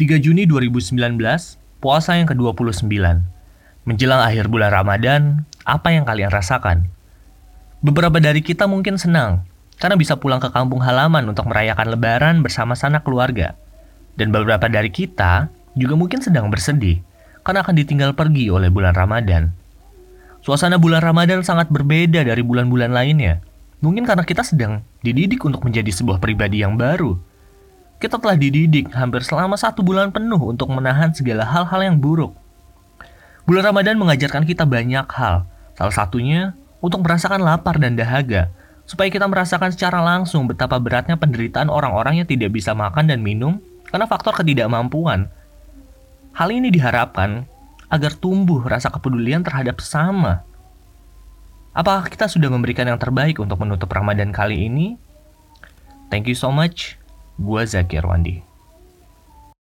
3 Juni 2019, puasa yang ke-29. Menjelang akhir bulan Ramadan, apa yang kalian rasakan? Beberapa dari kita mungkin senang, karena bisa pulang ke kampung halaman untuk merayakan lebaran bersama sanak keluarga. Dan beberapa dari kita juga mungkin sedang bersedih, karena akan ditinggal pergi oleh bulan Ramadan. Suasana bulan Ramadan sangat berbeda dari bulan-bulan lainnya. Mungkin karena kita sedang dididik untuk menjadi sebuah pribadi yang baru, kita telah dididik hampir selama satu bulan penuh untuk menahan segala hal-hal yang buruk. Bulan Ramadan mengajarkan kita banyak hal, salah satunya untuk merasakan lapar dan dahaga, supaya kita merasakan secara langsung betapa beratnya penderitaan orang-orang yang tidak bisa makan dan minum karena faktor ketidakmampuan. Hal ini diharapkan agar tumbuh rasa kepedulian terhadap sesama. Apakah kita sudah memberikan yang terbaik untuk menutup Ramadan kali ini? Thank you so much. Gua Zaki Arwandi.